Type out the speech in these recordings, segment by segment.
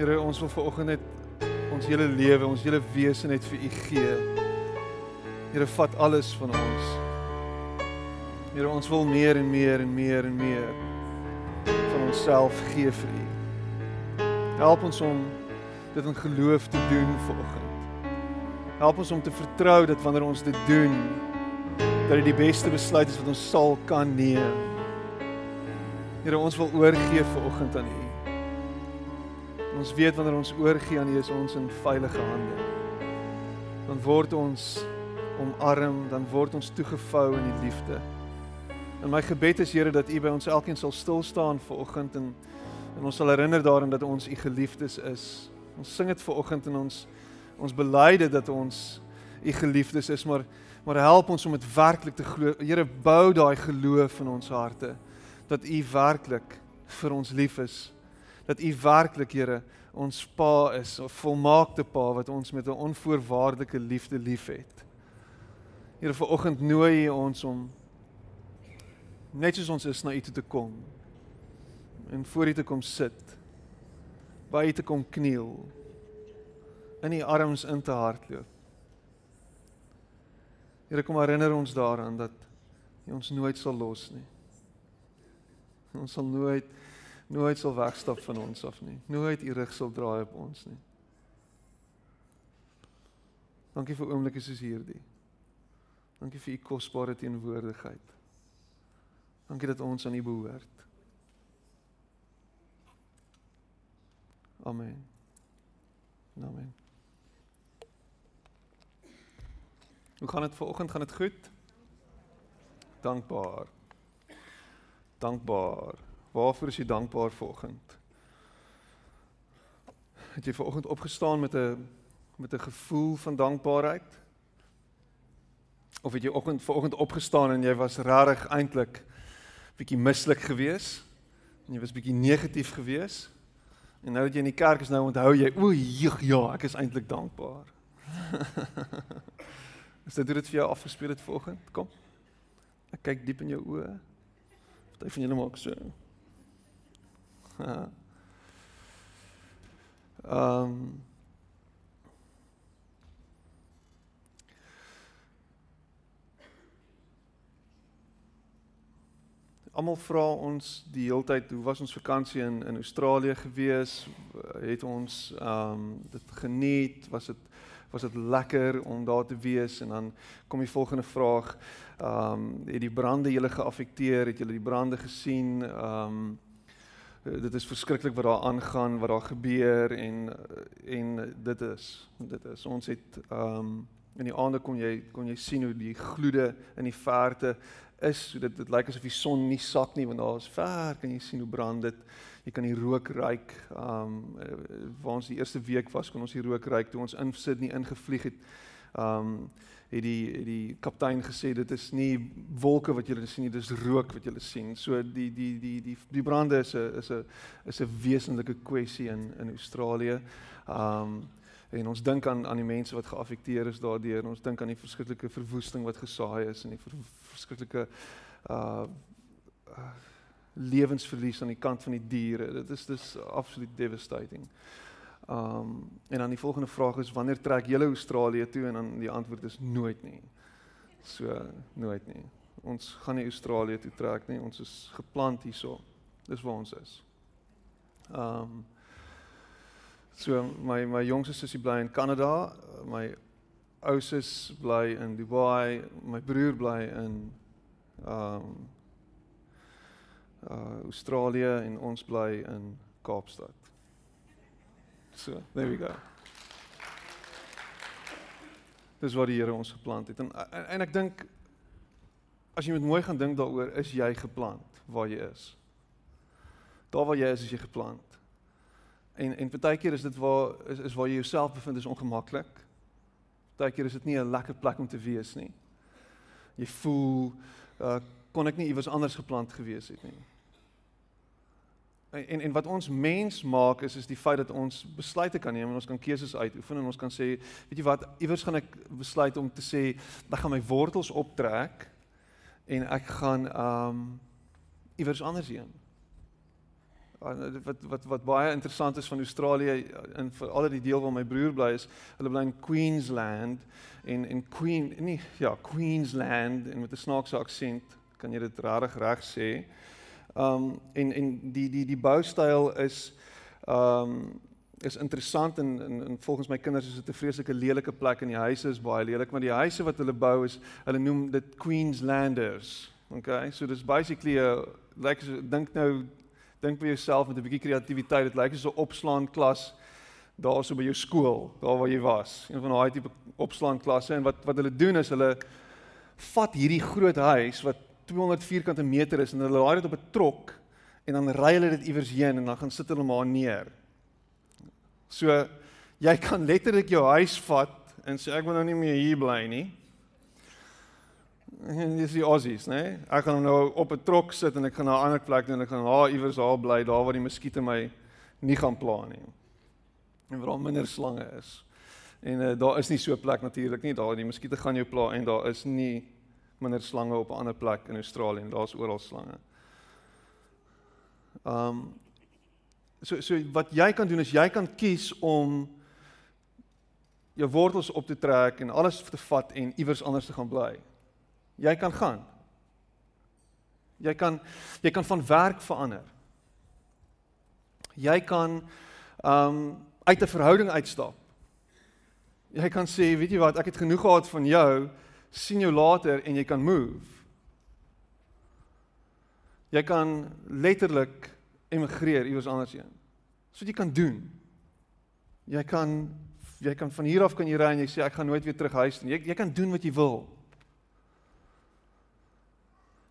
Here, ons wil vanoggend net ons hele lewe, ons hele wese net vir U gee. Here, vat alles van ons. Here, ons wil meer en meer en meer en meer van onsself gee vir U. Help ons om dit in geloof te doen vanoggend. Help ons om te vertrou dat wanneer ons dit doen, dat dit die beste besluit is wat ons sal kan neem. Here, ons wil oorgee vanoggend aan U. Ons weet wanneer ons oorgee aan U is ons in veilige hande. Dan word ons omarm, dan word ons toegevou in die liefde. En my gebed is Here dat U by ons elkeen sal stil staan vanoggend en en ons sal herinner daaraan dat ons U geliefdes is. Ons sing dit vanoggend in ons ons belyde dat ons U geliefdes is, maar maar help ons om dit werklik te glo. Here bou daai geloof in ons harte dat U werklik vir ons lief is. Dat U werklik, Here, ons Pa is, 'n volmaakte Pa wat ons met 'n onvoorwaardelike liefde liefhet. Here, vanoggend nooi U ons om net soos ons is na U toe te kom en voor U te kom sit. By U te kom kniel. In U arms in te hardloop. Here kom herinner ons daaraan dat U ons nooit sal los nie. Ons sal nooit nooit sal wegstap van ons af nie. Nooit U rug sal draai op ons nie. Dankie vir oomblikke soos hierdie. Dankie vir U kosbare teenwoordigheid. Dankie dat ons aan U behoort. Amen. Amen. Hoe gaan dit vanoggend? Gaan dit goed? Dankbaar. Dankbaar. Waarvoor is jy dankbaar vanoggend? Het jy vanoggend opgestaan met 'n met 'n gevoel van dankbaarheid? Of het jy oggend vanoggend opgestaan en jy was regtig eintlik bietjie mislik geweest en jy was bietjie negatief geweest? En nou dat jy in die kerk is nou onthou jy, o, ja, ek is eintlik dankbaar. is dit hoe dit vir jou afgespeel het vanoggend? Kom. Ek kyk diep in jou oë. Party van julle maak so. Um, Almal vra ons die heeltyd hoe was ons vakansie in in Australië gewees? Het ons ehm um, dit geniet? Was dit was dit lekker om daar te wees? En dan kom die volgende vraag. Ehm um, het die brande julle geaffekteer? Het julle die brande gesien? Ehm um, dit is verskriklik wat daar aangaan, wat daar gebeur en en dit is dit is ons het ehm um, in die aande kon jy kon jy sien hoe die gloede in die verte is. So dit dit lyk asof die son nie sak nie want daar is ver kan jy sien hoe brand dit. Jy kan die rook ruik. Um waar ons die eerste week was kon ons die rook ruik toe ons in Sydney ingevlieg het. Um het die die kaptein gesê dit is nie wolke wat julle sien nie, dis rook wat julle sien. So die die die die die brande is 'n is 'n is 'n wesenlike kwessie in in Australië. Um en ons dink aan aan die mense wat geaffekteer is daardeur. Ons dink aan die verskriklike verwoesting wat gesaai is en die ver, verskriklike uh, uh lewensverlies aan die kant van die diere. Dit is dis absoluut devastating. Um en dan die volgende vraag is wanneer trek julle Australië toe en dan die antwoord is nooit nie. So nooit nie. Ons gaan nie Australië toe trek nie. Ons is geplant hierso. Dis waar ons is. Um So my my jongste sussie bly in Kanada, my ou sus bly in Dubai, my broer bly in um uh Australië en ons bly in Kaapstad. So, there we go. Dis wat die Here ons geplant het. En en, en ek dink as jy met mooi gaan dink daaroor, is jy geplant waar jy is. Daar waar jy is, is jy geplant. En en partykeer is dit waar is is waar jy jouself bevind is ongemaklik. Partykeer is dit nie 'n lekker plek om te wees nie. Jy voel uh kon ek nie iewers anders geplant gewees het nie. En en, wat ons mens maak is is die feit dat ons besluite kan neem en ons kan keuses uitoefen en ons kan sê, weet jy wat, iewers gaan ek besluit om te sê, ek gaan my wortels optrek en ek gaan um iewers anders heen wat wat wat baie interessant is van Australië en vir al die deel waar my broer bly is, hulle bly in Queensland en en Queen nee ja, Queensland en met 'n snaakse aksent kan jy dit regtig reg sê. Um en en die die die boustyl is um is interessant en, en en volgens my kinders is dit 'n vreeslike lelike plek en die huise is baie lelik, maar die huise wat hulle bou is hulle noem dit Queenslanders. Okay, so dis basically 'n like dink nou dink vir jouself met 'n bietjie kreatiwiteit, dit lyk soos 'n opslaan klas daarso by jou skool, daar waar jy was. Een van daai tipe opslaan klasse en wat wat hulle doen is hulle vat hierdie groot huis wat 200 vierkante meter is en hulle laai dit op 'n trok en dan ry hulle dit iewers heen en dan gaan sit hulle maar neer. So jy kan letterlik jou huis vat en sê ek wil nou nie meer hier bly nie. En dis die Aussies, né? Nee? Ek gaan nou op 'n trok sit en ek gaan na 'n ander plek en ek gaan daar iewers daar bly, daar waar die muskiete my nie gaan pla nie. En waar daar minder slange is. En uh, daar is nie so 'n plek natuurlik nie. Daar die muskiete gaan jou pla en daar is nie minder slange op 'n ander plek in Australië en daar's oral slange. Um so so wat jy kan doen is jy kan kies om jou wortels op te trek en alles te vat en iewers anders te gaan bly. Jy kan gaan. Jy kan jy kan van werk verander. Jy kan um uit 'n verhouding uitstap. Jy kan sê, weet jy wat, ek het genoeg gehad van jou, sien jou later en jy kan move. Jy kan letterlik emigreer iewers anders heen. So wat jy kan doen. Jy kan jy kan van hier af kan jy ry en jy sê ek gaan nooit weer terug huis nie. Jy jy kan doen wat jy wil.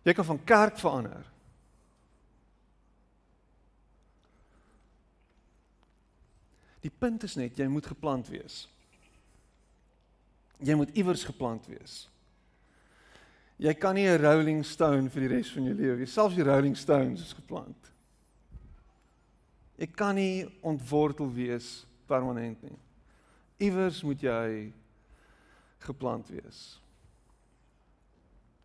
Jy kan van kerk verander. Die punt is net jy moet geplant wees. Jy moet iewers geplant wees. Jy kan nie 'n rolling stone vir die res van jou lewe wees. Selfs die rolling stones is geplant. Jy kan nie ontwortel wees permanent nie. Iewers moet jy geplant wees.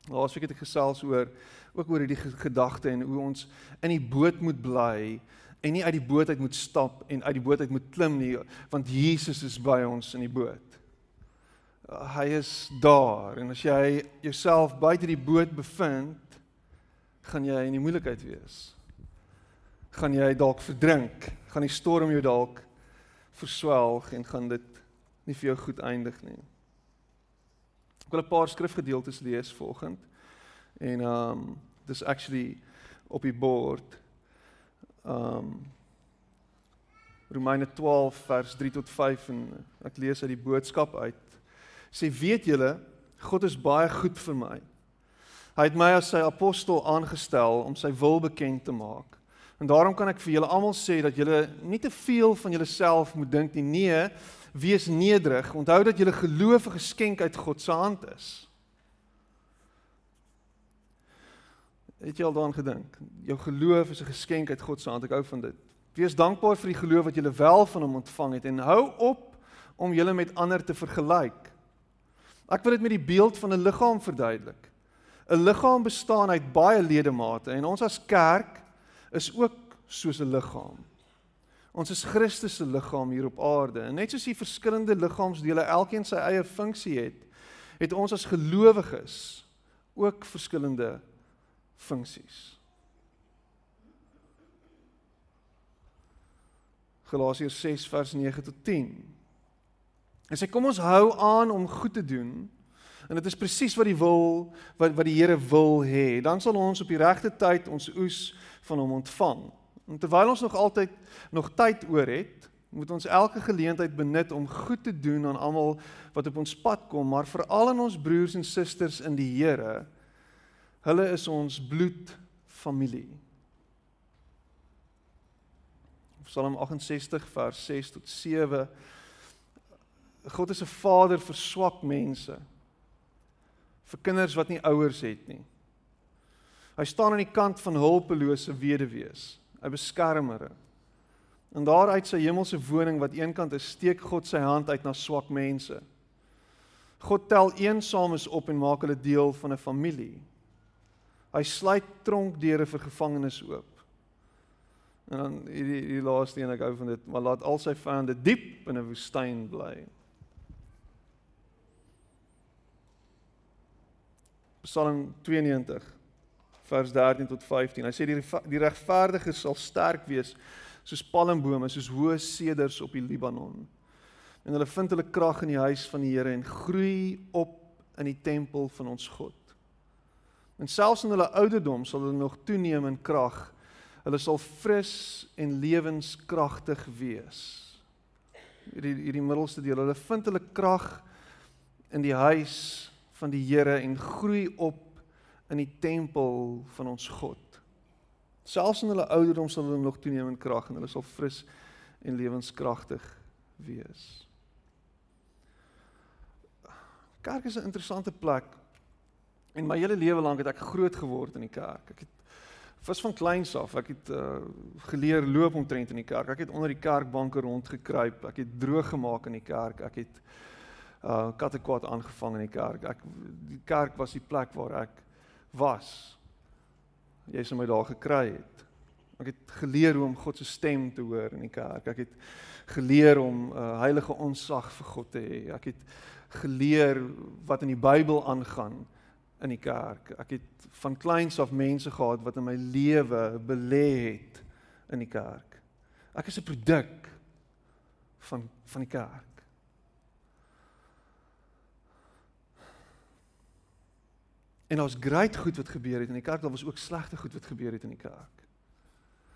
Laasweek het ek gesels oor ook oor hierdie gedagte en hoe ons in die boot moet bly en nie uit die boot uit moet stap en uit die boot uit moet klim nie want Jesus is by ons in die boot. Hy is daar en as jy jouself buite die boot bevind, gaan jy in die moeilikheid wees. Gaan jy dalk verdrink, gaan die storm jou dalk verswelg en gaan dit nie vir jou goed eindig nie. Ek wil 'n paar skrifgedeeltes lees vanoggend. En um dis actually op die bord. Um Romeine 12 vers 3 tot 5 en ek lees uit die boodskap uit. Sê weet julle, God is baie goed vir my. Hy het my as sy apostel aangestel om sy wil bekend te maak. En daarom kan ek vir julle almal sê dat julle nie te veel van julleself moet dink nie. Nee, wees nederig. Onthou dat julle geloof 'n geskenk uit God se hand is. Het jy al daaraan gedink? Jou geloof is 'n geskenk uit God se hand. Ek hou van dit. Wees dankbaar vir die geloof wat jy wel van hom ontvang het en hou op om julle met ander te vergelyk. Ek wil dit met die beeld van 'n liggaam verduidelik. 'n Liggaam bestaan uit baie ledemate en ons as kerk is ook soos 'n liggaam. Ons is Christus se liggaam hier op aarde. En net soos die verskillende liggaamsdele elkeen sy eie funksie het, het ons as gelowiges ook verskillende funksies. Galasiërs 6 vers 9 tot 10. En sê kom ons hou aan om goed te doen. En dit is presies wat die wil wat wat die Here wil hê. Dan sal ons op die regte tyd ons oes van hom ontvang. En terwyl ons nog altyd nog tyd oor het, moet ons elke geleentheid benut om goed te doen aan almal wat op ons pad kom, maar veral aan ons broers en susters in die Here. Hulle is ons bloedfamilie. Psalm 68 vers 6 tot 7 God is 'n vader vir swak mense. vir kinders wat nie ouers het nie. Hy staan aan die kant van hulpelose weduwees. 'n beskermer. En daaruit sy hemelse woning wat eenkant is, steek God sy hand uit na swak mense. God tel eensames op en maak hulle deel van 'n familie. Hy sluit tronkdeure vir gevangenes oop. En dan hierdie die laaste een ek hou van dit, maar laat al sy vyande diep in 'n woestyn bly. Psalm 92 vers 13 tot 15. Hy sê die die regverdige sal sterk wees soos palmbome, soos hoë seders op die Libanon. En hulle vind hulle krag in die huis van die Here en groei op in die tempel van ons God. En selfs in hulle ouderdom sal hulle nog toeneem in krag Hulle sal fris en lewenskragtig wees. Hierdie hierdie middelste deel, hulle vind hulle krag in die huis van die Here en groei op in die tempel van ons God. Selfs in hulle ouderdom sal hulle nog toeneem in krag en hulle sal fris en lewenskragtig wees. Kerk is 'n interessante plek. En my hele lewe lank het ek groot geword in die kerk. Ek het was van kleins af. Ek het uh, geleer loop omtrent in die kerk. Ek het onder die kerkbanke rondgekruip. Ek het droog gemaak in die kerk. Ek het uh kattekwaad aangevang in die kerk. Ek die kerk was die plek waar ek was. Jy sou my daar gekry het. Ek het geleer hoe om God se stem te hoor in die kerk. Ek het geleer om uh heilige onsag vir God te hê. Ek het geleer wat in die Bybel aangaan in die kerk. Ek het van kleins af mense gehad wat in my lewe belê het in die kerk. Ek is 'n produk van van die kerk. En ons groot goed wat gebeur het in die kerk, daar was ook slegte goed wat gebeur het in die kerk.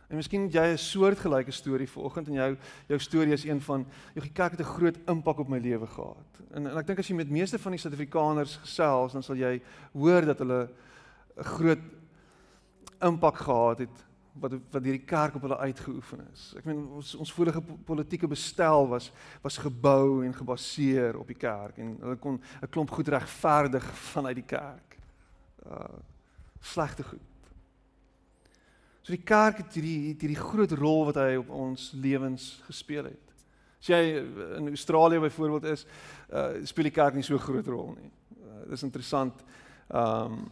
En miskien het jy 'n soortgelyke storie vanoggend en jou jou storie is een van jy kerk het 'n groot impak op my lewe gehad. En, en ek dink as jy met meeste van die Suid-Afrikaners gesels, dan sal jy hoor dat hulle 'n groot impak gehad het wat wat hierdie kerk op hulle uitgeoefen is. Ek meen ons ons vorige politieke bestel was was gebou en gebaseer op die kerk en hulle kon 'n klomp goed regverdig vanuit die kerk. Uh slegte goed. So die kerk het hierdie hierdie groot rol wat hy op ons lewens gespeel het. As jy in Australië byvoorbeeld is, uh speel die kerk nie so groot rol nie. Uh, dis interessant. Um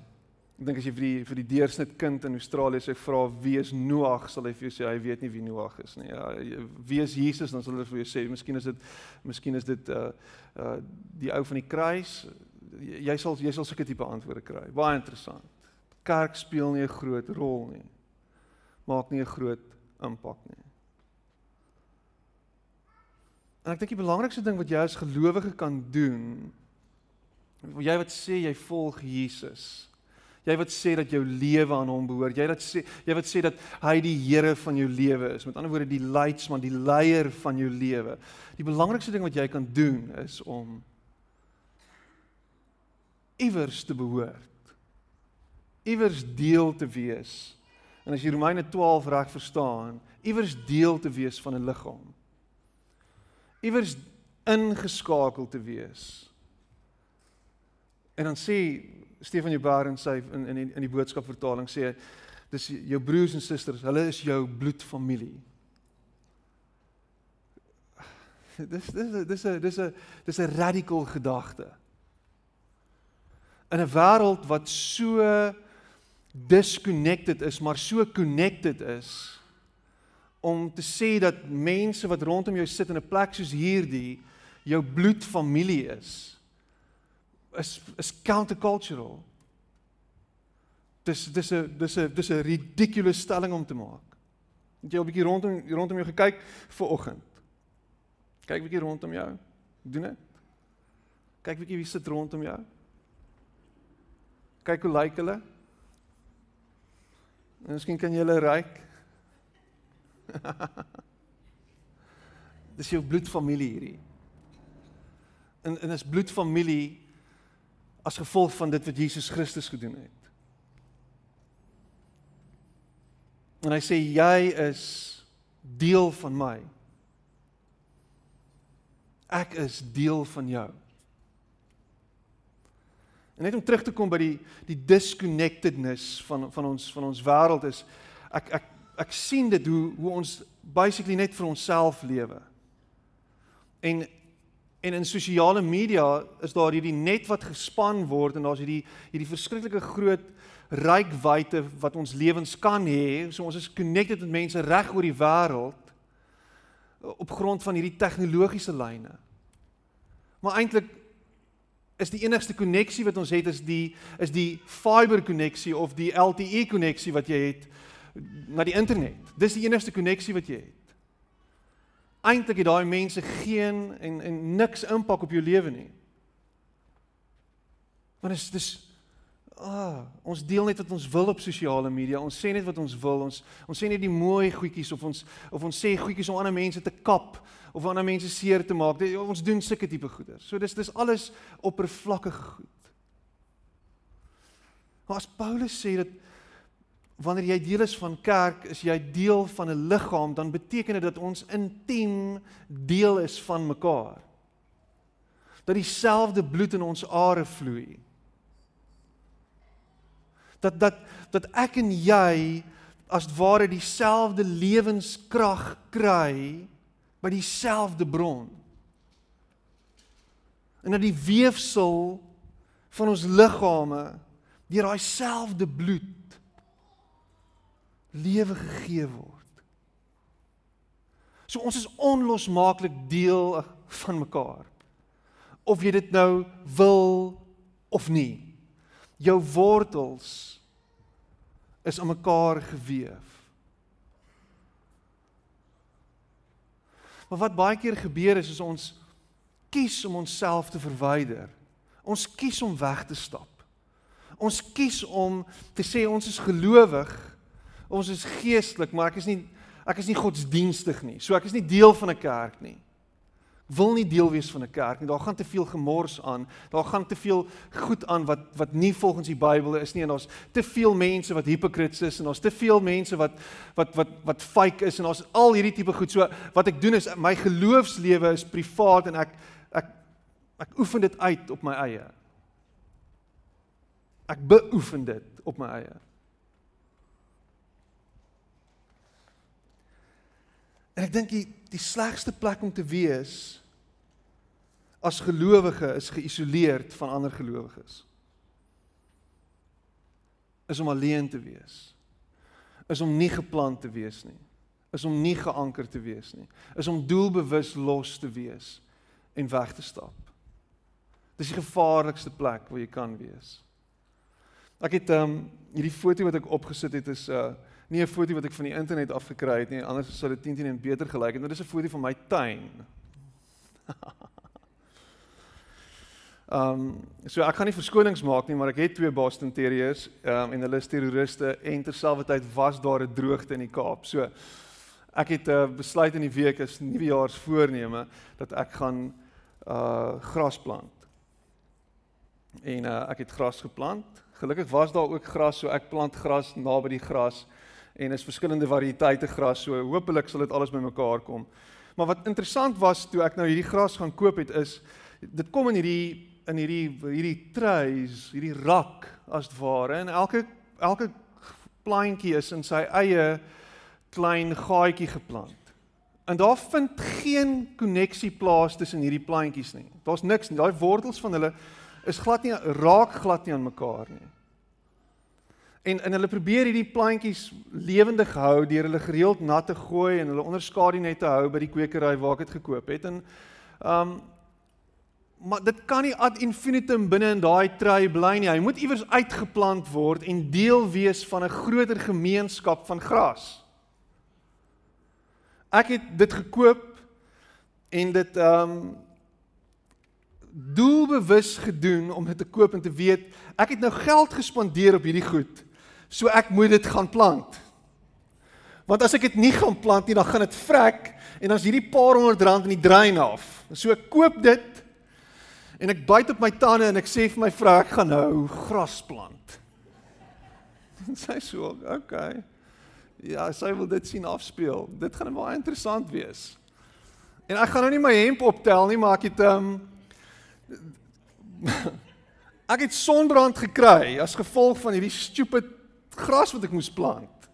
ek dink as jy vir die vir die deursnit kind in Australië sê vra wie is Noag, sal hy vir jou sê hy weet nie wie Noag is nie. Ja, wie is Jesus dan sal hulle vir jou sê miskien is dit miskien is dit uh uh die ou van die kruis. Jy sal jy sal sulke tipe antwoorde kry. Baie interessant. Kerk speel nie 'n groot rol nie maak nie 'n groot impak nie. En ek dink die belangrikste ding wat jy as gelowige kan doen, jy wat sê jy volg Jesus. Jy wat sê dat jou lewe aan hom behoort. Jy wat sê jy wat sê dat hy die Here van jou lewe is. Met ander woorde die leidsman, die leier van jou lewe. Die belangrikste ding wat jy kan doen is om iewers te behoort. Iewers deel te wees En as jy Romeine 12 reg verstaan, iewers deel te wees van 'n liggaam. Iewers ingeskakel te wees. En dan sê Stefan Joubar in sy in in die, in die boodskap vertaling sê dis jou broers en susters, hulle is jou bloedfamilie. Dis dis dis 'n dis 'n dis 'n radical gedagte. In 'n wêreld wat so disconnected is, maar so connected is om te sê dat mense wat rondom jou sit in 'n plek soos hierdie jou bloedfamilie is is is countercultural. Dis dis 'n dis 'n dis 'n ridiculous stelling om te maak. Het jy 'n bietjie rondom rondom jou gekyk vir oggend? Kyk bietjie rondom jou. Doen dit. Kyk bietjie wie sit rondom jou. Kyk hoe lyk hulle? En miskien kan jy hulle ryk. Dis jou bloedfamilie hierdie. En en is bloedfamilie as gevolg van dit wat Jesus Christus gedoen het. En hy sê jy is deel van my. Ek is deel van jou. En net om terug te kom by die die disconnectedness van van ons van ons wêreld is ek ek ek sien dit hoe hoe ons basically net vir onsself lewe. En en in sosiale media is daar hierdie net wat gespan word en daar's hierdie hierdie verskriklike groot rykwyte wat ons lewens kan hê. So ons is connected met mense reg oor die wêreld op grond van hierdie tegnologiese lyne. Maar eintlik is die enigste koneksie wat ons het is die is die fiber koneksie of die LTE koneksie wat jy het na die internet. Dis die enigste koneksie wat jy het. Eintlik het daai mense geen en en niks impak op jou lewe nie. Want dit is dis ah, ons deel net wat ons wil op sosiale media. Ons sê net wat ons wil. Ons ons sê net die mooi goedjies of ons of ons sê goedjies om ander mense te kap of ander mense seer te maak. Ons doen sulke tipe goeder. So dis dis alles oppervlakkige goed. Maar as Paulus sê dat wanneer jy deel is van kerk, is jy deel van 'n liggaam, dan beteken dit dat ons intiem deel is van mekaar. Dat dieselfde bloed in ons are vloei dat dat dat ek en jy as ware dieselfde lewenskrag kry by dieselfde bron. En dat die weefsel van ons liggame deur daai selfde bloed lewe gegee word. So ons is onlosmaaklik deel van mekaar. Of jy dit nou wil of nie jou wortels is aan mekaar gewewe. Maar wat baie keer gebeur is is ons kies om onsself te verwyder. Ons kies om weg te stap. Ons kies om te sê ons is gelowig. Ons is geestelik, maar ek is nie ek is nie godsdienstig nie. So ek is nie deel van 'n kerk nie wil nie deel wees van 'n kerk nie. Daar gaan te veel gemors aan. Daar gaan te veel goed aan wat wat nie volgens die Bybel is nie en daar's te veel mense wat hipokriets is en daar's te veel mense wat wat wat wat fake is en daar's al hierdie tipe goed. So wat ek doen is my geloofslewe is privaat en ek ek ek oefen dit uit op my eie. Ek beoefen dit op my eie. En ek dink die die slegste plek om te wees as gelowige is geïsoleerd van ander gelowiges. Is om alleen te wees. Is om nie geplant te wees nie. Is om nie geanker te wees nie. Is om doelbewus los te wees en weg te stap. Dis die gevaarlikste plek waar jy kan wees. Ek het ehm um, hierdie foto wat ek opgesit het is 'n uh, nie 'n foto wat ek van die internet af gekry het nie, anders sou dit 10 teen 1 beter gelyk het. Maar dis 'n foto van my tuin. Ehm um, so ek gaan nie verskonings maak nie, maar ek het twee Boston Terriers ehm um, en hulle is terroriste en terselfdertyd was daar 'n droogte in die Kaap. So ek het uh, besluit in die week is nuwejaarsvoorneme dat ek gaan uh gras plant. En uh ek het gras geplant. Gelukkig was daar ook gras, so ek plant gras naby die gras en is verskillende variëteite gras so hopelik sal dit alles bymekaar kom. Maar wat interessant was toe ek nou hierdie gras gaan koop het is dit kom in hierdie in hierdie hierdie trays, hierdie rak as ware en elke elke plantjie is in sy eie klein gaatjie geplant. En daar vind geen koneksie plaas tussen hierdie plantjies nie. Daar's niks nie. Daai wortels van hulle is glad nie raak glad nie aan mekaar nie. En en hulle probeer hierdie plantjies lewendig hou deur hulle gereeld nat te gooi en hulle onder skadu net te hou by die kwekery waar ek dit gekoop het. En um maar dit kan nie ad infinitum binne in daai tray bly nie. Hy moet iewers uitgeplant word en deel wees van 'n groter gemeenskap van gras. Ek het dit gekoop en dit um doelbewus gedoen om dit te koop en te weet ek het nou geld gespandeer op hierdie goed. So ek moet dit gaan plant. Want as ek dit nie gaan plant nie, dan gaan dit vrek en dan's hierdie paar honderd rand in die drein af. So ek koop dit en ek byt op my tande en ek sê vir my vrou ek gaan nou gras plant. En sy sê so, okay. Ja, sy wil dit sien afspeel. Dit gaan baie interessant wees. En ek gaan nou nie my hemp optel nie, maar ek het um, ek het sonbrand gekry as gevolg van hierdie stupid gras wat ek moes plant.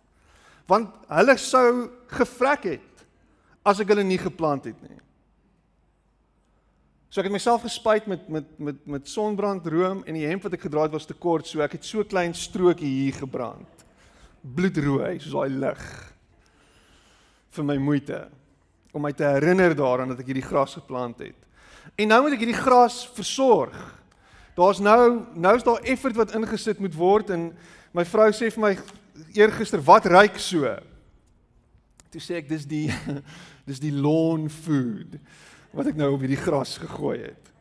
Want hulle sou gevrek het as ek hulle nie geplant het nie. So ek het myself gespuit met met met met sonbrandroom en die hemp wat ek gedra het was te kort, so ek het so klein strokie hier gebrand. Bloedrooi soos daai lig vir my moeite om my te herinner daaraan dat ek hierdie gras geplant het. En nou moet ek hierdie gras versorg. Daar's nou nou's daar effort wat ingesit moet word en my vrou sê vir my eergister wat ryk so. Toe sê ek dis die dis die lawn food wat ek nou op hierdie gras gegooi het.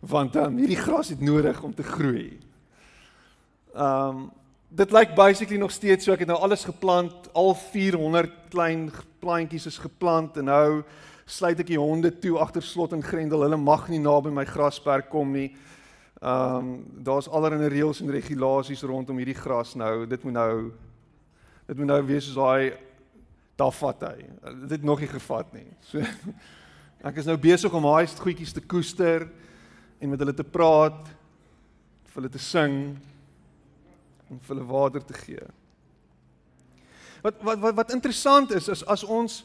Want um, hierdie gras het nodig om te groei. Um dit lyk basically nog steeds so ek het nou alles geplant, al 400 klein plantjies is geplant en nou sluit ek die honde toe agter slot en grendel. Hulle mag nie naby my grasperk kom nie. Um daar's allerlei reëls en regulasies rondom hierdie gras nou. Dit moet nou dit moet nou wees soos daai daar vat hy. Dit het nog nie gevat nie. So Ek is nou besig om haai goedjies te koester en met hulle te praat, vir hulle te sing en vir hulle water te gee. Wat wat wat wat interessant is is as ons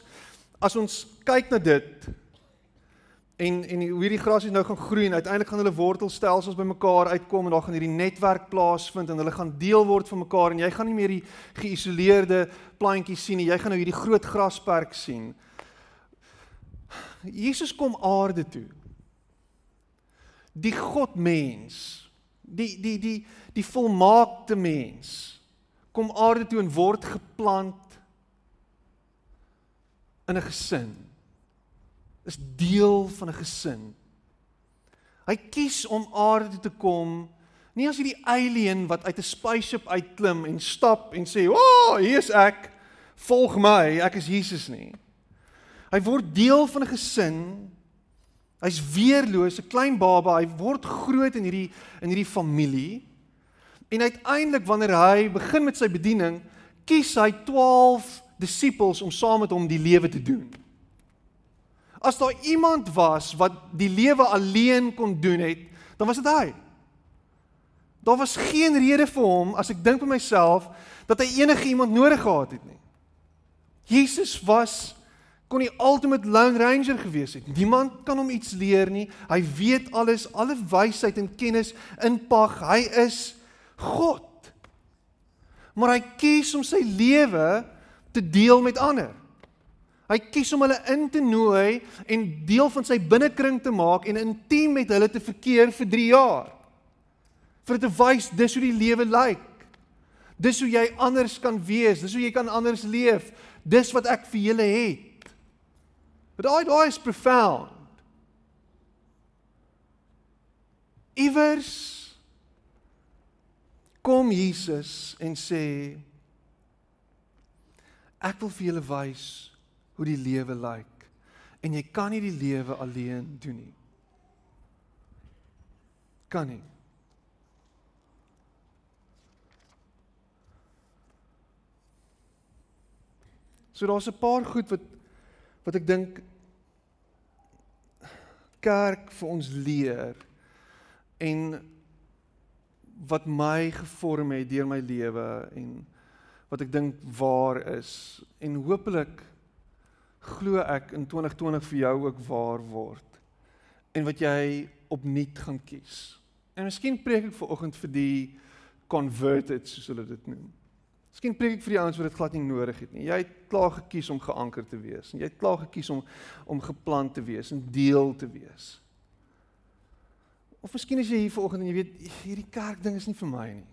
as ons kyk na dit en en hoe hierdie grasies nou gaan groei en uiteindelik gaan hulle wortelstelsels bymekaar uitkom en daar gaan hierdie netwerk plaasvind en hulle gaan deel word van mekaar en jy gaan nie meer die geïsoleerde plantjies sien nie jy gaan nou hierdie groot grasperk sien Jesus kom aarde toe. Die God mens, die die die die volmaakte mens kom aarde toe en word geplant in 'n gesin. Is deel van 'n gesin. Hy kies om aarde toe te kom nie as hierdie alien wat uit 'n spaceship uitklim en stap en sê, "O, oh, hier is ek. Volg my, ek is Jesus nie." Hy word deel van 'n gesin. Hy's weerloos, 'n klein baba, hy word groot in hierdie in hierdie familie. En uiteindelik wanneer hy begin met sy bediening, kies hy 12 disippels om saam met hom die lewe te doen. As daar iemand was wat die lewe alleen kon doen het, dan was dit hy. Daar was geen rede vir hom as ek dink vir myself dat hy enige iemand nodig gehad het nie. Jesus was kon die ultimate lone ranger gewees het. Niemand kan hom iets leer nie. Hy weet alles, alle wysheid en kennis inpag. Hy is God. Maar hy kies om sy lewe te deel met ander. Hy kies om hulle in te nooi en deel van sy binnekring te maak en intiem met hulle te verkeer vir 3 jaar. Vir te wys dis hoe die lewe lyk. Dis hoe jy anders kan wees, dis hoe jy kan anders leef. Dis wat ek vir julle het. But daai daai is profound. Iewers kom Jesus en sê ek wil vir julle wys hoe die lewe lyk en jy kan nie die lewe alleen doen nie. Kan nie. So daar's 'n paar goed wat wat ek dink kerk vir ons leer en wat my gevorm het deur my lewe en wat ek dink waar is en hopelik glo ek in 2020 vir jou ook waar word en wat jy opnuut gaan kies. En miskien preek ek ver oggend vir die converted soos hulle dit noem. Miskien preek ek vir die ouens wat dit glad nie nodig het nie. Jy het klaar gekies om geanker te wees en jy het klaar gekies om om geplant te wees en deel te wees. Of miskien is jy hier vanoggend en jy weet hierdie kerk ding is nie vir my nie.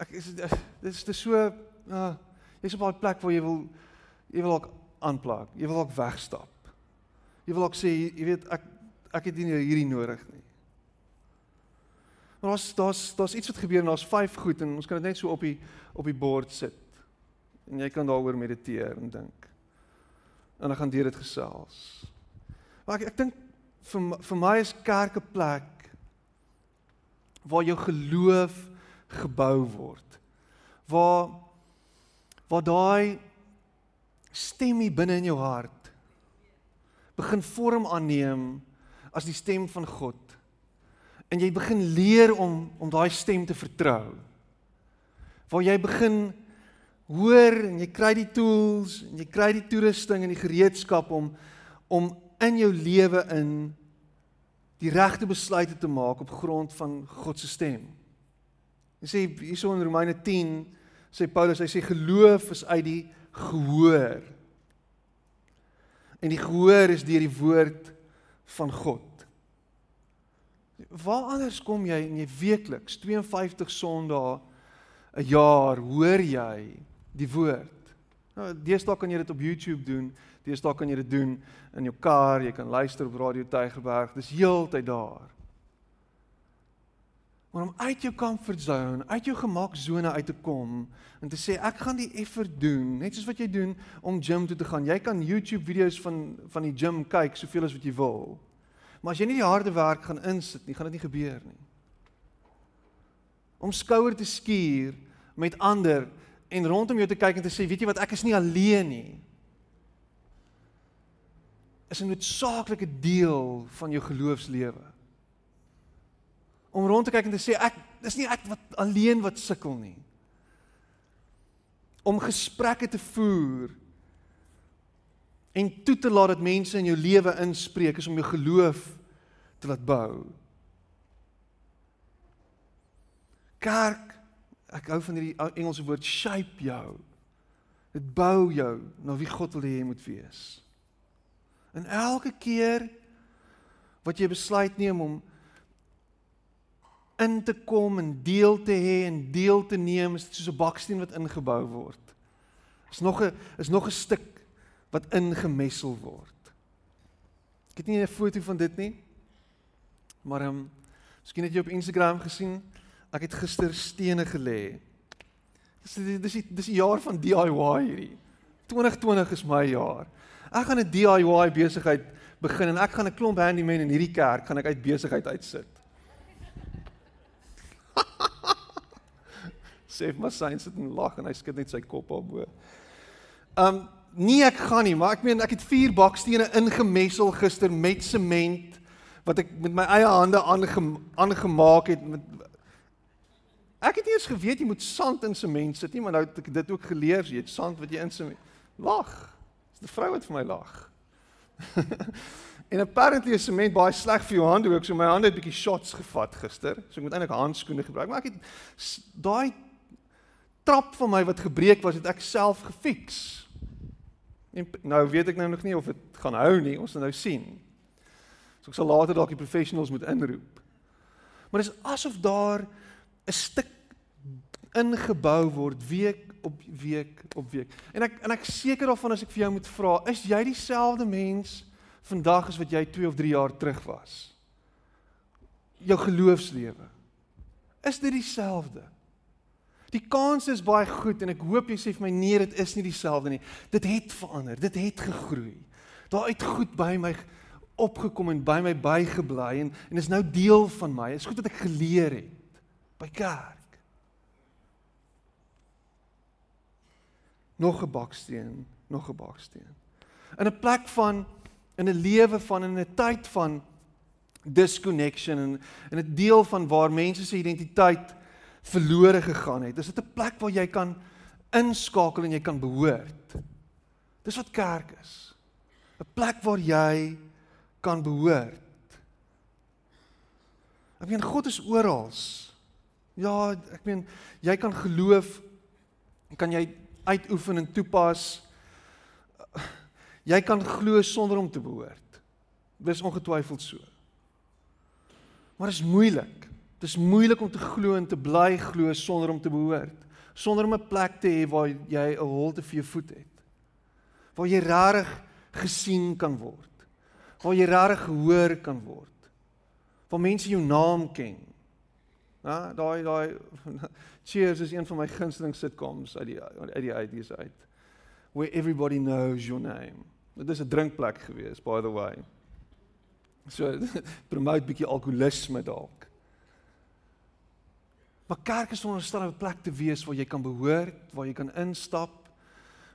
Ek is dit is te so uh jy's op 'n plek waar jy wil jy wil ook aanplak. Jy wil ook wegstap. Jy wil ook sê jy weet ek ek het nie hierdie nodig nie. Maar daar's daar's daar's iets wat gebeur en daar's vyf goed en ons kan dit net so op die op die bord sit. En jy kan daaroor mediteer en dink. En dan gaan deur dit gesels. Maar ek ek dink vir vir my is kerk 'n plek waar jou geloof gebou word. Waar waar daai stem hier binne in jou hart begin vorm aanneem as die stem van God en jy begin leer om om daai stem te vertrou. Waar jy begin hoor en jy kry die tools en jy kry die toerusting en die gereedskap om om in jou lewe in die regte besluite te maak op grond van God se stem. Hy sê hierso in Romeine 10 sê Paulus hy sê geloof is uit die gehoor. En die gehoor is deur die woord van God. Waar anders kom jy in jy weekliks 52 Sondae 'n jaar hoor jy die woord? Nou, deesdae kan jy dit op YouTube doen. Deesdae kan jy dit doen in jou kar, jy kan luister op Radio Tygerberg. Dis heeltyd daar. Maar om uit jou comfort zone, uit jou gemaksone uit te kom en te sê ek gaan die effer doen, net soos wat jy doen om gym toe te gaan. Jy kan YouTube video's van van die gym kyk soveel as wat jy wil. Maar as jy nie die harde werk gaan insit nie, gaan dit nie gebeur nie. Om skouer te skuur met ander en rondom jou te kyk en te sê, weet jy wat, ek is nie alleen nie. Is 'n noodsaaklike deel van jou geloofslewe. Om rond te kyk en te sê ek dis nie ek wat alleen wat sukkel nie. Om gesprekke te voer en toe te laat dat mense in jou lewe inspreek is om jou geloof te laat bou. Kerk ek hou van hierdie Engelse woord shape jou. Dit bou jou na wie God wil hê jy moet wees. En elke keer wat jy besluit neem om in te kom en deel te hê en deel te neem, is soos 'n baksteen wat ingebou word. Is nog 'n is nog 'n stuk wat ingemessel word. Ek het nie 'n foto van dit nie. Maar ehm um, miskien het jy op Instagram gesien Ek het gister stene gelê. Dis dis dis die jaar van DIY hierdie. 2020 is my jaar. Ek gaan 'n DIY besigheid begin en ek gaan 'n klomp handyman in hierdie kerk gaan ek uit besigheid uitsit. Sef maar sy sit en lag en hy skud net sy kop op bo. Um nee ek gaan nie, maar ek meen ek het vier bakstene ingemessel gister met sement wat ek met my eie hande aangemaak het met Ek het eers geweet jy moet sand in sement sit nie, maar nou het ek dit ook geleer, jy het sand wat jy in sement. Lag. Dis 'n vrou wat vir my lag. en apparently is sement baie sleg vir jou hande ook, so my hande het bietjie shots gevat gister. So ek moet eintlik handskoene gebruik, maar ek het daai trap van my wat gebreek was, het ek self gefiks. En nou weet ek nou nog nie of dit gaan hou nie, ons gaan nou sien. So ek sal later dalk die professionals moet inroep. Maar dis asof daar 'n stuk ingebou word week op week op week. En ek en ek seker daarvan as ek vir jou moet vra, is jy dieselfde mens vandag as wat jy 2 of 3 jaar terug was? Jou geloofslewe. Is dit dieselfde? Die kans is baie goed en ek hoop jy sê vir my nee, dit is nie dieselfde nie. Dit het verander, dit het gegroei. Daar uit goed by my opgekom en by my bygebly en en is nou deel van my. Is goed dat ek geleer het by kerk. Nog 'n baksteen, nog 'n baksteen. In 'n plek van in 'n lewe van in 'n tyd van disconnection en in 'n deel van waar mense se identiteit verlore gegaan het. Is dit 'n plek waar jy kan inskakel en jy kan behoort? Dis wat kerk is. 'n Plek waar jy kan behoort. Ek meen God is oral. Ja, ek meen jy kan geloof kan jy uitoefen en toepas. Jy kan glo sonder om te behoort. Dis ongetwyfeld so. Maar dit is moeilik. Dit is moeilik om te glo en te bly glo sonder om te behoort. Sonder om 'n plek te hê waar jy 'n holte vir jou voet het. Waar jy regtig gesien kan word. Waar jy regtig gehoor kan word. Waar mense jou naam ken. Ja, daai daai Cheers is een van my gunsteling sitcoms uit die uit die uitdies uit. Where everybody knows your name. Dit is 'n drinkplek gewees by the way. So promote bietjie alkoholisme dalk. Maar kerk is veronderstel 'n plek te wees waar jy kan behoort, waar jy kan instap,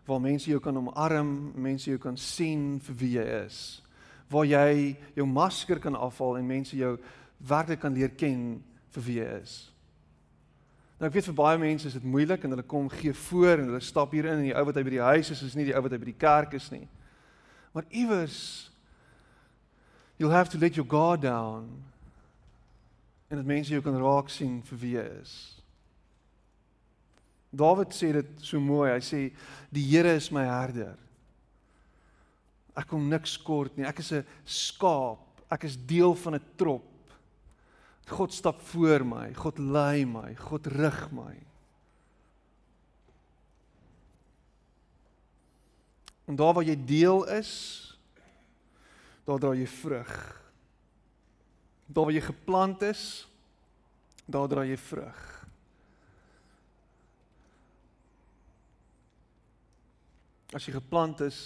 waar mense jou kan omarm, mense jou kan sien vir wie jy is. Waar jy jou masker kan afhaal en mense jou werklik kan leer ken vir wie hy is. Nou ek weet vir baie mense is dit moeilik en hulle kom gee voor en hulle stap hier in en die ou wat hy by die huis is is nie die ou wat hy by die kerk is nie. Maar iewers You'll have to let your guard down. En dat mense jou kan raak sien vir wie jy is. Dawid sê dit so mooi. Hy sê die Here is my herder. Ek kom niks kort nie. Ek is 'n skaap. Ek is deel van 'n trop. God stap voor my. God lei my. God rig my. En daar waar jy deel is, daar dra jy vrug. Daar waar jy geplant is, daar dra jy vrug. As jy geplant is,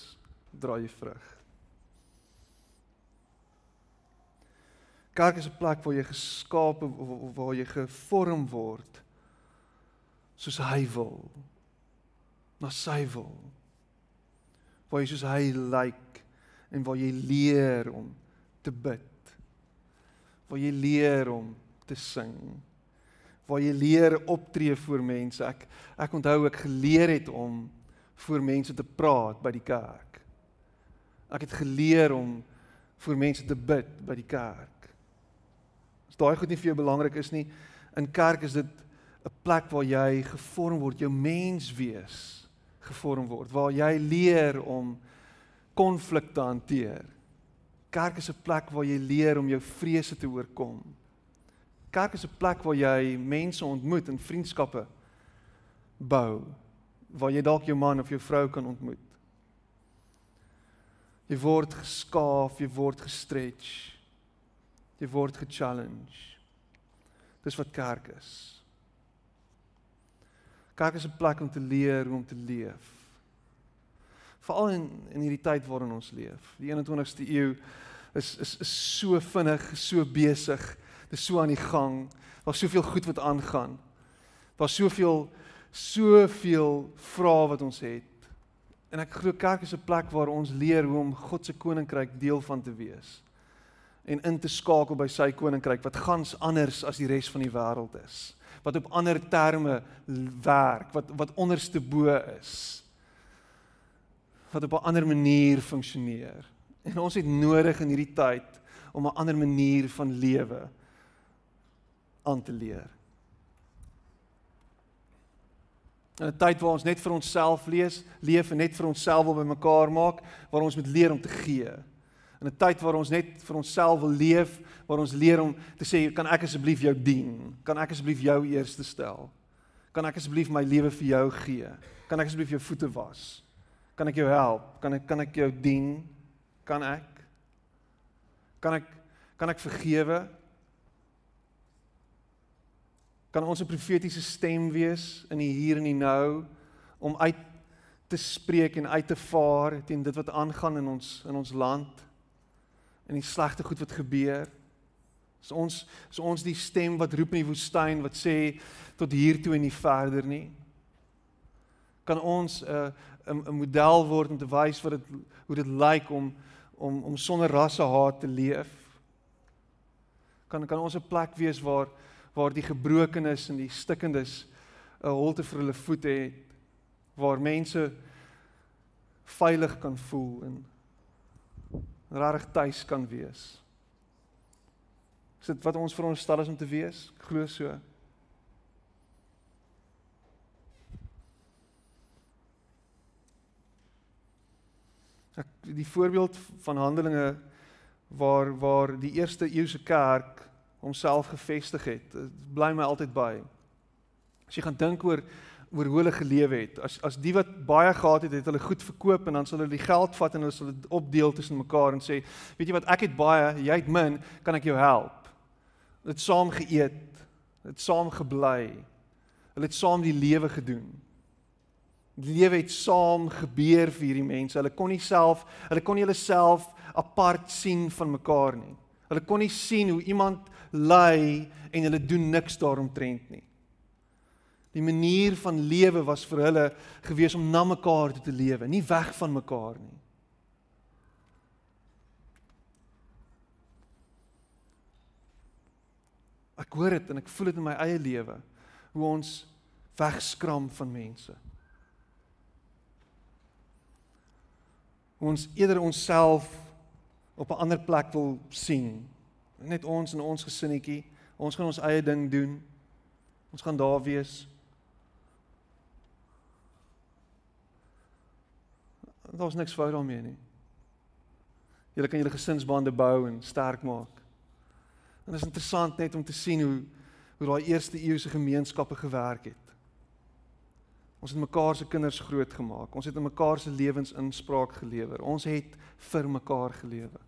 dra jy vrug. Kerk is 'n plek waar jy geskaap of waar jy gevorm word soos hy wil. Na sy wil. Waar jy soos hy lyk like, en waar jy leer om te bid. Waar jy leer om te sing. Waar jy leer optree voor mense. Ek ek onthou ek geleer het om voor mense te praat by die kerk. Ek het geleer om voor mense te bid by die kerk. As daai goed nie vir jou belangrik is nie, in kerk is dit 'n plek waar jy gevorm word, jou mens wees gevorm word, waar jy leer om konflik te hanteer. Kerk is 'n plek waar jy leer om jou vrese te oorkom. Kerk is 'n plek waar jy mense ontmoet en vriendskappe bou waar jy dalk jou man of jou vrou kan ontmoet. Jy word geskaaf, jy word gestretch. Jy word gechallenge. Dis wat kerk is. Kerk is 'n plek om te leer hoe om te leef veral in in hierdie tyd waarin ons leef. Die 21ste eeu is is is so vinnig, so besig. Dit is so aan die gang. Daar's soveel goed wat aangaan. Daar's soveel soveel vrae wat ons het. En ek glo kerk is 'n plek waar ons leer hoe om God se koninkryk deel van te wees en in te skakel by sy koninkryk wat gans anders as die res van die wêreld is. Wat op ander terme werk, wat wat onderste bo is wat op 'n ander manier funksioneer. En ons het nodig in hierdie tyd om 'n ander manier van lewe aan te leer. 'n tyd waar ons net vir onsself lees, leef en net vir onsself wil bymekaar maak, waar ons moet leer om te gee. In 'n tyd waar ons net vir onsself wil leef, waar ons leer om te sê, kan ek asseblief jou dien? Kan ek asseblief jou eerste stel? Kan ek asseblief my lewe vir jou gee? Kan ek asseblief jou voete was? Kan ek jou help? Kan ek kan ek jou dien? Kan ek? Kan ek kan ek vergewe? Kan ons 'n profetiese stem wees in die hier en die nou om uit te spreek en uit te vaar teen dit wat aangaan in ons in ons land en die slegte goed wat gebeur? Is ons is ons die stem wat roep in die woestyn wat sê tot hier toe en nie verder nie? Kan ons 'n uh, 'n 'n model word om te wys wat dit hoe dit lyk om om om sonder rassehaat te leef. Kan kan ons 'n plek wees waar waar die gebrokenes en die stikkendes 'n holte vir hulle voete het waar mense veilig kan voel en regtig tuis kan wees. Is dit wat ons vir ons stel is om te wees? Ek glo so. Ek die voorbeeld van Handelinge waar waar die eerste eeuse kerk homself gevestig het, bly my altyd by. As jy gaan dink oor oor hoe hulle gelewe het, as as die wat baie gehad het, het hulle goed verkoop en dan sal hulle die geld vat en hulle sal dit opdeel tussen mekaar en sê, weet jy wat, ek het baie, jy het min, kan ek jou help? Het saam geëet, het saam gebly. Hulle het saam die lewe gedoen. Die lewe het saam gebeur vir hierdie mense. Hulle kon nie self, hulle kon nie hulle self apart sien van mekaar nie. Hulle kon nie sien hoe iemand ly en hulle doen niks daaromtrent nie. Die manier van lewe was vir hulle gewees om na mekaar toe te lewe, nie weg van mekaar nie. Ek hoor dit en ek voel dit in my eie lewe hoe ons wegskram van mense. Ons eerder onsself op 'n ander plek wil sien. Net ons en ons gesinnetjie. Ons gaan ons eie ding doen. Ons gaan daar wees. Daar's niks fout daarmee nie. Julle kan julle gesinsbande bou en sterk maak. En dit is interessant net om te sien hoe hoe daai eerste eeuse gemeenskappe gewerk het. Ons het mekaar se kinders grootgemaak. Ons het in mekaar se lewens inspraak gelewer. Ons het vir mekaar gelewe.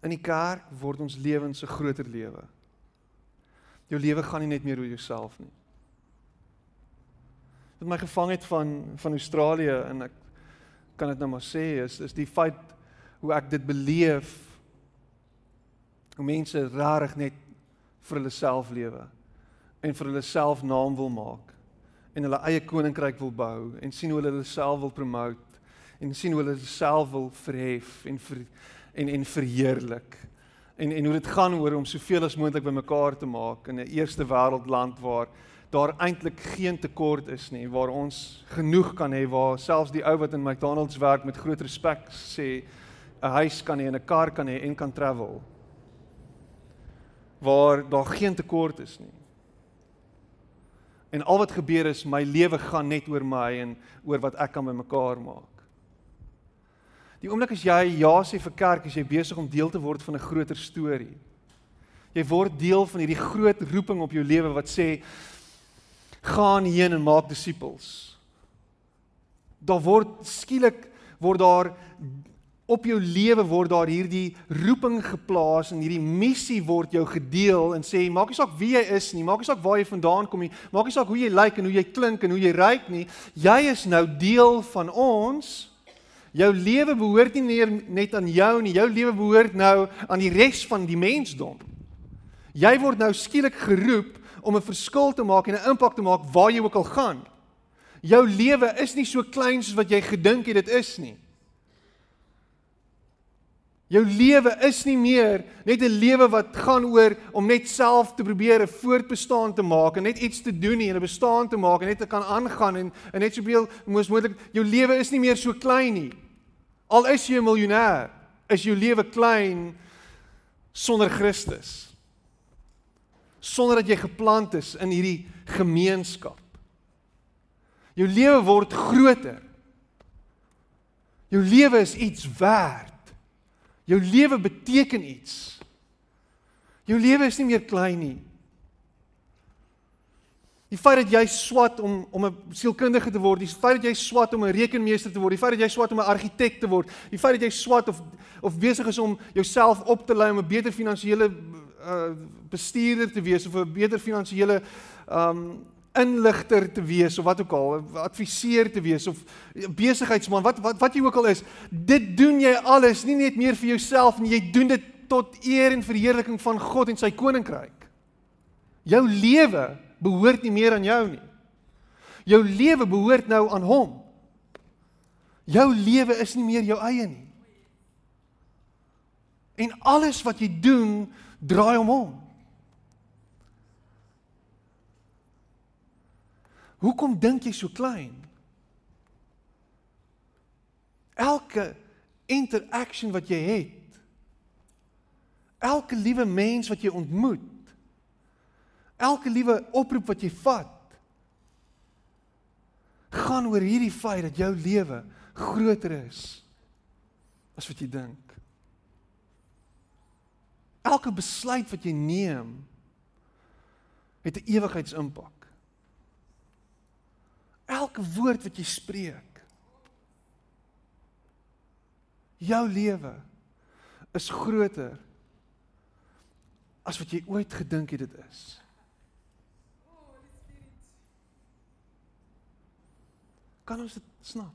In die kerk word ons lewens 'n groter lewe. Jou lewe gaan nie net meer oor jouself nie. Wat my gevang het van van Australië en ek kan dit nou maar sê is is die feit hoe ek dit beleef hoe mense rarig net vir hulle self lewe en vir hulle self naam wil maak en hulle eie koninkryk wil bou en sien hoe hulle hulle self wil promote en sien hoe hulle self wil verhef en ver, en en verheerlik. En en hoe dit gaan oor om soveel as moontlik bymekaar te maak in 'n eerste wêreld land waar daar eintlik geen tekort is nie waar ons genoeg kan hê waar selfs die ou wat in McDonald's werk met groot respek sê 'n huis kan hê en 'n kar kan hê en kan travel waar daar geen tekort is nie. En al wat gebeur is my lewe gaan net oor my en oor wat ek kan bymekaar maak. Die oomblik as jy ja sê vir kerk, is jy besig om deel te word van 'n groter storie. Jy word deel van hierdie groot roeping op jou lewe wat sê gaan heen en maak disippels. Daar word skielik word daar op jou lewe word daar hierdie roeping geplaas en hierdie missie word jou gedeel en sê maak nie saak wie jy is nie, maak nie saak waar jy vandaan kom nie, maak nie saak hoe jy lyk en hoe jy klink en hoe jy ryk nie, jy is nou deel van ons. Jou lewe behoort nie meer net aan jou nie, jou lewe behoort nou aan die res van die mensdom. Jy word nou skielik geroep om 'n verskil te maak en 'n impak te maak waar jy ook al gaan. Jou lewe is nie so klein soos wat jy gedink het dit is nie. Jou lewe is nie meer net 'n lewe wat gaan oor om net self te probeer 'n voortbestaan te maak en net iets te doen nie en 'n bestaan te maak en net te kan aangaan en, en net soveel moes moontlik jou lewe is nie meer so klein nie. Al is jy 'n miljonair, is jou lewe klein sonder Christus. Sonder dat jy geplant is in hierdie gemeenskap. Jou lewe word groter. Jou lewe is iets werd. Jou lewe beteken iets. Jou lewe is nie meer klein nie. Die feit dat jy swat om om 'n sielkundige te word, die feit dat jy swat om 'n rekenmeester te word, die feit dat jy swat om 'n argitek te word, die feit dat jy swat of of besig is om jouself op te lei om 'n beter finansiële uh, bestuurder te wees of 'n beter finansiële um inligter te wees of wat ook al, adviseur te wees of besigheidsman, wat wat wat jy ook al is, dit doen jy alles nie net meer vir jouself nie, jy doen dit tot eer en verheerliking van God en sy koninkryk. Jou lewe behoort nie meer aan jou nie. Jou lewe behoort nou aan hom. Jou lewe is nie meer jou eie nie. En alles wat jy doen, draai om hom. Hoekom dink jy so klein? Elke interaction wat jy het, elke liewe mens wat jy ontmoet, elke liewe oproep wat jy vat, gaan oor hierdie feit dat jou lewe groter is as wat jy dink. Elke besluit wat jy neem het 'n ewigheidsimpak. Elke woord wat jy spreek. Jou lewe is groter as wat jy ooit gedink het dit is. Kan ons dit snap?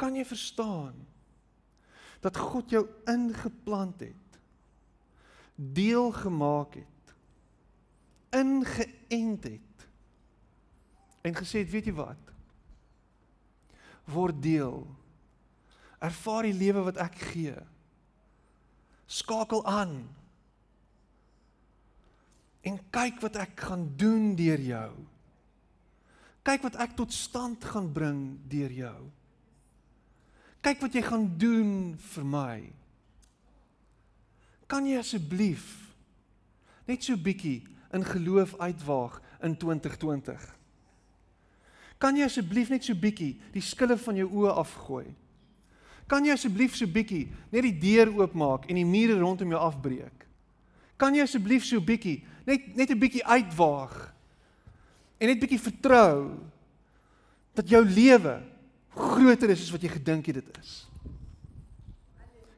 Kan jy verstaan dat God jou ingeplant het, deel gemaak het ingeënt het en gesê het, weet jy wat? Word deel. Ervaar die lewe wat ek gee. Skakel aan. En kyk wat ek gaan doen deur jou. Kyk wat ek tot stand gaan bring deur jou. Kyk wat jy gaan doen vir my. Kan jy asseblief net so bietjie in geloof uitwaag in 2020? Kan jy asseblief net so bietjie die skille van jou oë afgooi? Kan jy asseblief so bietjie net die deur oopmaak en die mure rondom jou afbreek? Kan jy asseblief so bietjie net net 'n bietjie uitwaag en net bietjie vertrou dat jou lewe groter is as wat jy gedink het dit is.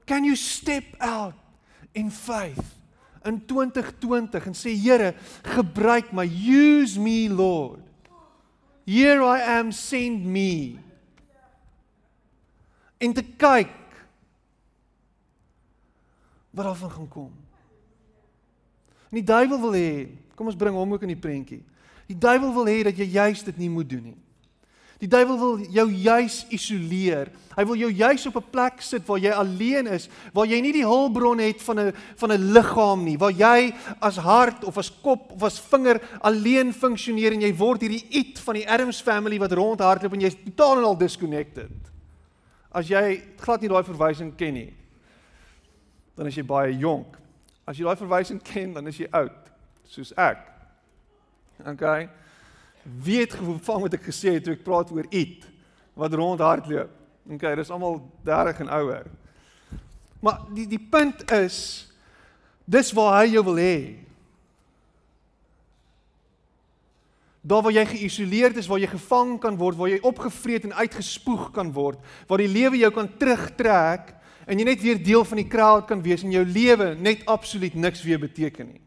Can you step out in faith in 2020 en sê Here, gebruik my, use me Lord. Here I am, send me. En te kyk wat daarvan gaan kom. En die duiwel wil hê, kom ons bring hom ook in die prentjie. Die duiwel wil hê dat jy juist dit nie moet doen nie. Die duiwel wil jou juis isoleer. Hy wil jou juis op 'n plek sit waar jy alleen is, waar jy nie die hulpbron het van 'n van 'n liggaam nie, waar jy as hart of as kop of as vinger alleen funksioneer en jy word hierdie it van die Adams family wat rondhardloop en jy's totaal en al disconnected. As jy glad nie daai verwysing ken nie, dan is jy baie jonk. As jy daai verwysing ken, dan is jy oud, soos ek. Okay weet gevang wat ek gesê het toe ek praat oor eet wat rondhardloop. Okay, dis almal 30 en ouer. Maar die die punt is dis waar hy jou wil hê. Daar waar jy geïsoleerd is, waar jy gevang kan word, waar jy opgevreet en uitgespoeg kan word, waar die lewe jou kan terugtrek en jy net weer deel van die crowd kan wees en jou lewe net absoluut niks weer beteken nie.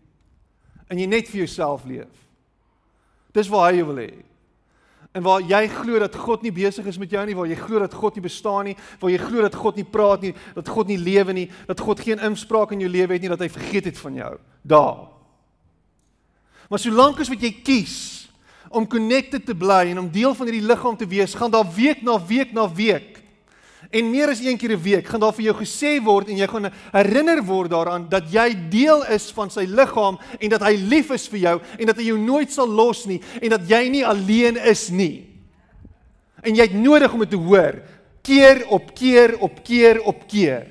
En jy net vir jouself leef. Dis waar hy jou wil hê. En waar jy glo dat God nie besig is met jou nie, waar jy glo dat God nie bestaan nie, waar jy glo dat God nie praat nie, dat God nie lewe nie, dat God geen inspraak in jou lewe het nie, dat hy vergeet het van jou. Daar. Maar solank as wat jy kies om connected te bly en om deel van hierdie liggaam te wees, gaan daar week na week na week En meer as een keer 'n week gaan daar vir jou gesê word en jy gaan herinner word daaraan dat jy deel is van sy liggaam en dat hy lief is vir jou en dat hy jou nooit sal los nie en dat jy nie alleen is nie. En jy het nodig om dit te hoor keer op keer op keer op keer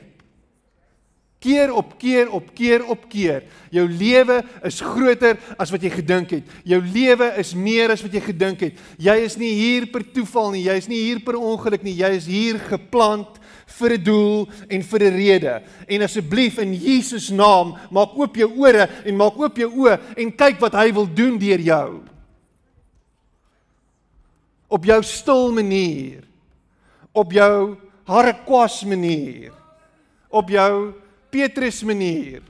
keer op keer op keer op keer. Jou lewe is groter as wat jy gedink het. Jou lewe is meer as wat jy gedink het. Jy is nie hier per toeval nie, jy is nie hier per ongeluk nie, jy is hier geplant vir 'n doel en vir 'n rede. En asseblief in Jesus naam, maak oop jou ore en maak oop jou oë en kyk wat hy wil doen deur jou. Op jou stil manier. Op jou harrekwas manier. Op jou Petrus manier,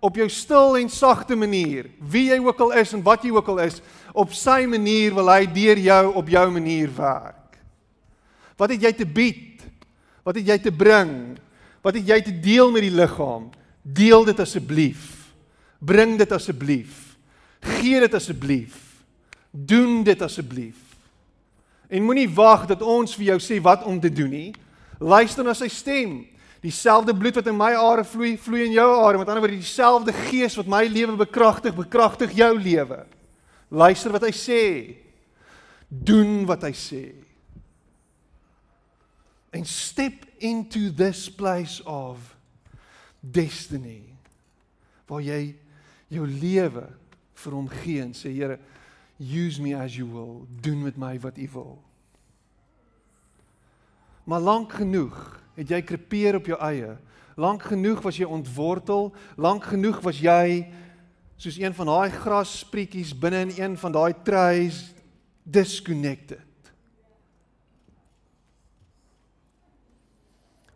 op jou stil en sagte manier, wie jy ook al is en wat jy ook al is, op sy manier wil hy deur jou op jou manier werk. Wat het jy te bied? Wat het jy te bring? Wat het jy te deel met die liggaam? Deel dit asseblief. Bring dit asseblief. Gee dit asseblief. Doen dit asseblief. En moenie wag dat ons vir jou sê wat om te doen nie. Luister na sy stem. Dieselfde bloed wat in my are vloei, vloei in jou are. Met ander woorde, dieselfde gees wat my lewe bekragtig, bekragtig jou lewe. Luister wat hy sê. Doen wat hy sê. And step into this place of destiny. Waar jy jou lewe vir hom gee en sê Here, use me as you will. Doen met my wat u wil. Maar lank genoeg het jy krepeer op jou eie. Lank genoeg was jy ontwortel, lank genoeg was jy soos een van daai grassprietjies binne in een van daai trees disconnected.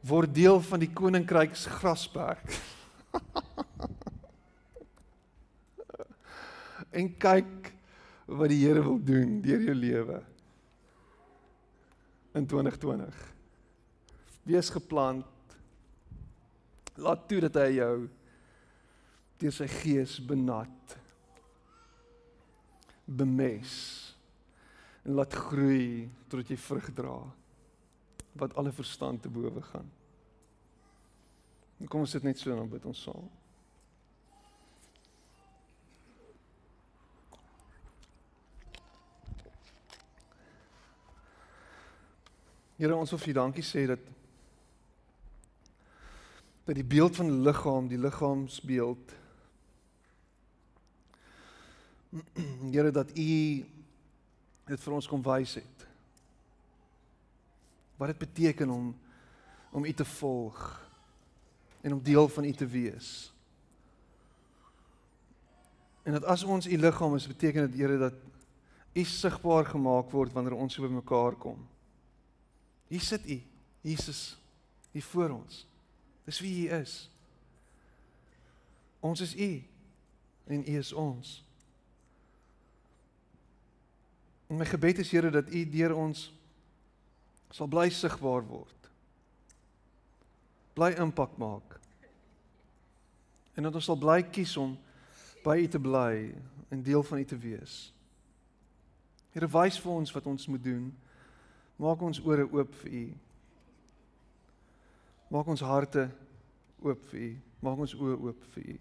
Word deel van die koninkryk se grasperk. en kyk wat die Here wil doen deur jou lewe in 2020 Wees geplant. Laat toe dat hy jou deur sy gees benat. Bemes en laat groei totdat jy vrug dra wat alle verstand te bowe gaan. En kom ons sit net so en dan bid ons saam. Here ons wil vir U dankie sê dat dat die beeld van die liggaam, die liggaamsbeeld Here dat U dit vir ons kom wys het. Wat dit beteken om om U te volg en om deel van U te wees. En dat as ons U liggaam is, beteken dit Here dat U sigbaar gemaak word wanneer ons so bymekaar kom. Hier sit U, Jesus, hier voor ons. Dis wie U is. Ons is U en U is ons. En my gebed is Here dat U deur ons sal bly sigbaar word. Bly impak maak. En dat ons sal bly kies om by U te bly en deel van U te wees. Here wys vir ons wat ons moet doen. Maak ons ore oop vir U. Maak ons harte oop vir U. Maak ons oë oop vir U.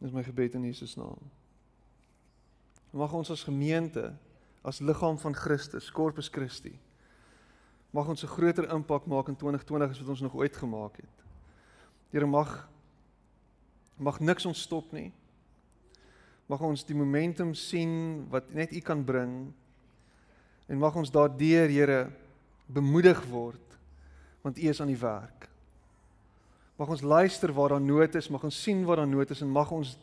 Dis my gebed in Jesus naam. Mag ons as gemeente, as liggaam van Christus, Corpus Christi, mag ons 'n groter impak maak in 2020 as wat ons nog ooit gemaak het. Here mag mag niks ons stop nie. Mag ons die momentum sien wat net U kan bring en mag ons daardeur Here bemoedig word want U is aan die werk. Mag ons luister waar daar nood is, mag ons sien waar daar nood is en mag ons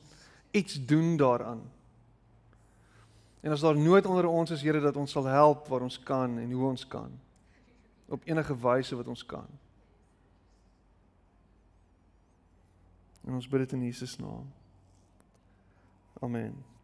iets doen daaraan. En as daar nood onder ons is, Here, dat ons sal help waar ons kan en hoe ons kan. Op enige wyse wat ons kan. En ons bid dit in Jesus naam. Amen.